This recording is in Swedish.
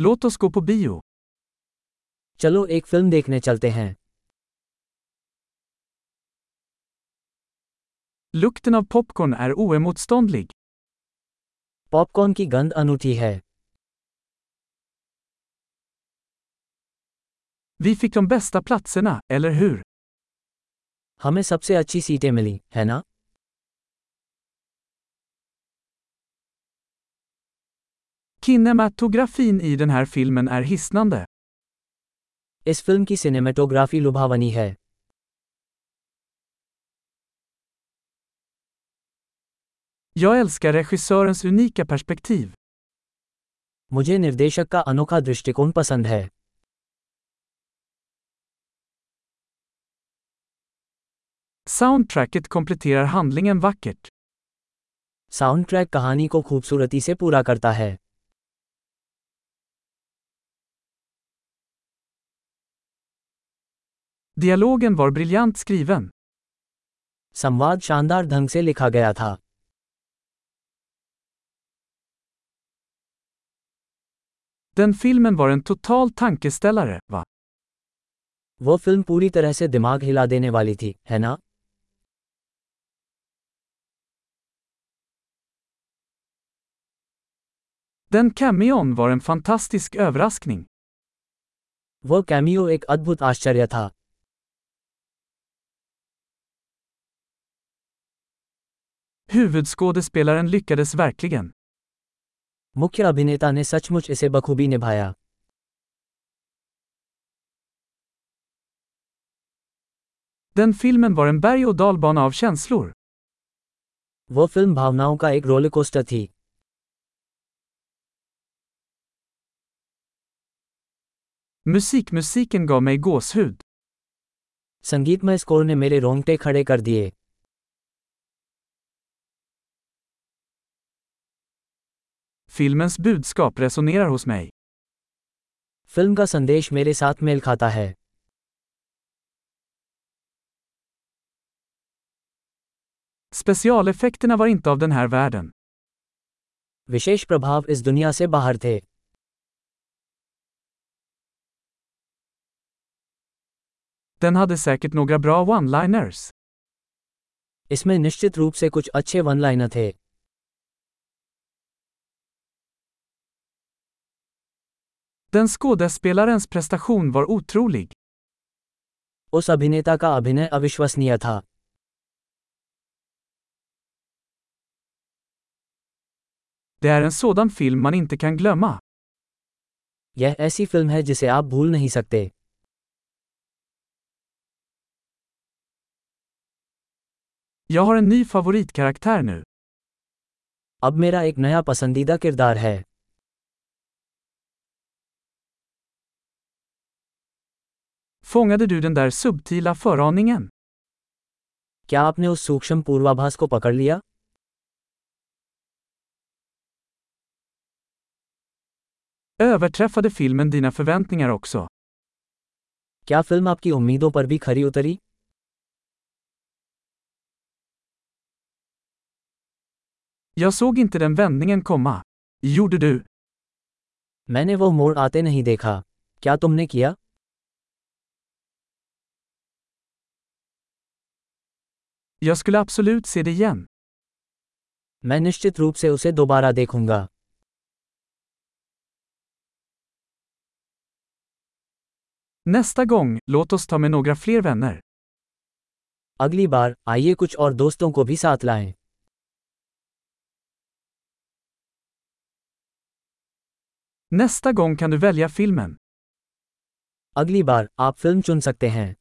Låt oss gå på bio. चलो एक फ़िल्म देखने चलते हैं Lukten av popcorn är oemotståndlig. Popcorn की गंध अनूठी है Vi fick de bästa platserna, eller hur? हमें सबसे अच्छी सीटें मिली है ना Kinematografin i den här filmen är hisnande. इस फिल्म की सिनेमेटोग्राफी लुभावनी है Jag älskar regissörens unika perspektiv. मुझे निर्देशक का अनोखा दृष्टिकोण पसंद है Soundtracket kompletterar handlingen vackert. Soundtrack कहानी को खूबसूरती से पूरा करता है Dialogen var briljant skriven. संवाद शानदार ढंग से लिखा गया था Den filmen var en total tankeställare, va? वो फिल्म पूरी तरह से दिमाग हिला देने वाली थी है ना Den cameon var en fantastisk överraskning. वो कैमियो एक अद्भुत आश्चर्य था Huvudskådespelaren lyckades verkligen. मुख्य अभिनेता ने सचमुच इसे बखूबी निभाया Den filmen var en berg- och dalbana av känslor. वो फ़िल्म भावनाओं का एक रोलकोस्टर थी Musikmusiken gav mig gåshud. संगीतमय स्कोर ने मेरे रोंगटे खड़े कर दिए Filmens budskap resonerar hos mig. Film का संदेश मेरे साथ मेल खाता है Specialeffekterna var inte av den här världen. विशेष प्रभाव इस दुनिया से बाहर थे Den hade säkert några bra one-liners. इसमें निश्चित रूप से कुछ अच्छे वन लाइनर थे Den skådespelarens prestation var otrolig. उस अभिनेता का अभिनय अविश्वसनीय था Det är en sådan film man inte kan glömma. यह ऐसी फिल्म है जिसे आप भूल नहीं सकते Jag har en ny favoritkaraktär nu. अब मेरा एक नया पसंदीदा किरदार है Fångade du den där subtila föraningen? क्या आपने उस सूक्ष्म पूर्वाभास को पकड़ लिया Överträffade filmen dina förväntningar också? क्या फिल्म आपकी उम्मीदों पर भी खरी उतरी Jag såg inte den vändningen komma. Gjorde du? मैंने वो मोड़ आते नहीं देखा क्या तुमने किया Jag skulle absolut se det igen. मैं निश्चित रूप से उसे दोबारा देखूंगा Nästa gång, låt oss ta med några fler vänner. अगली बार आइए कुछ और दोस्तों को भी साथ लाएं Nästa gång kan du välja filmen. अगली बार आप फिल्म चुन सकते हैं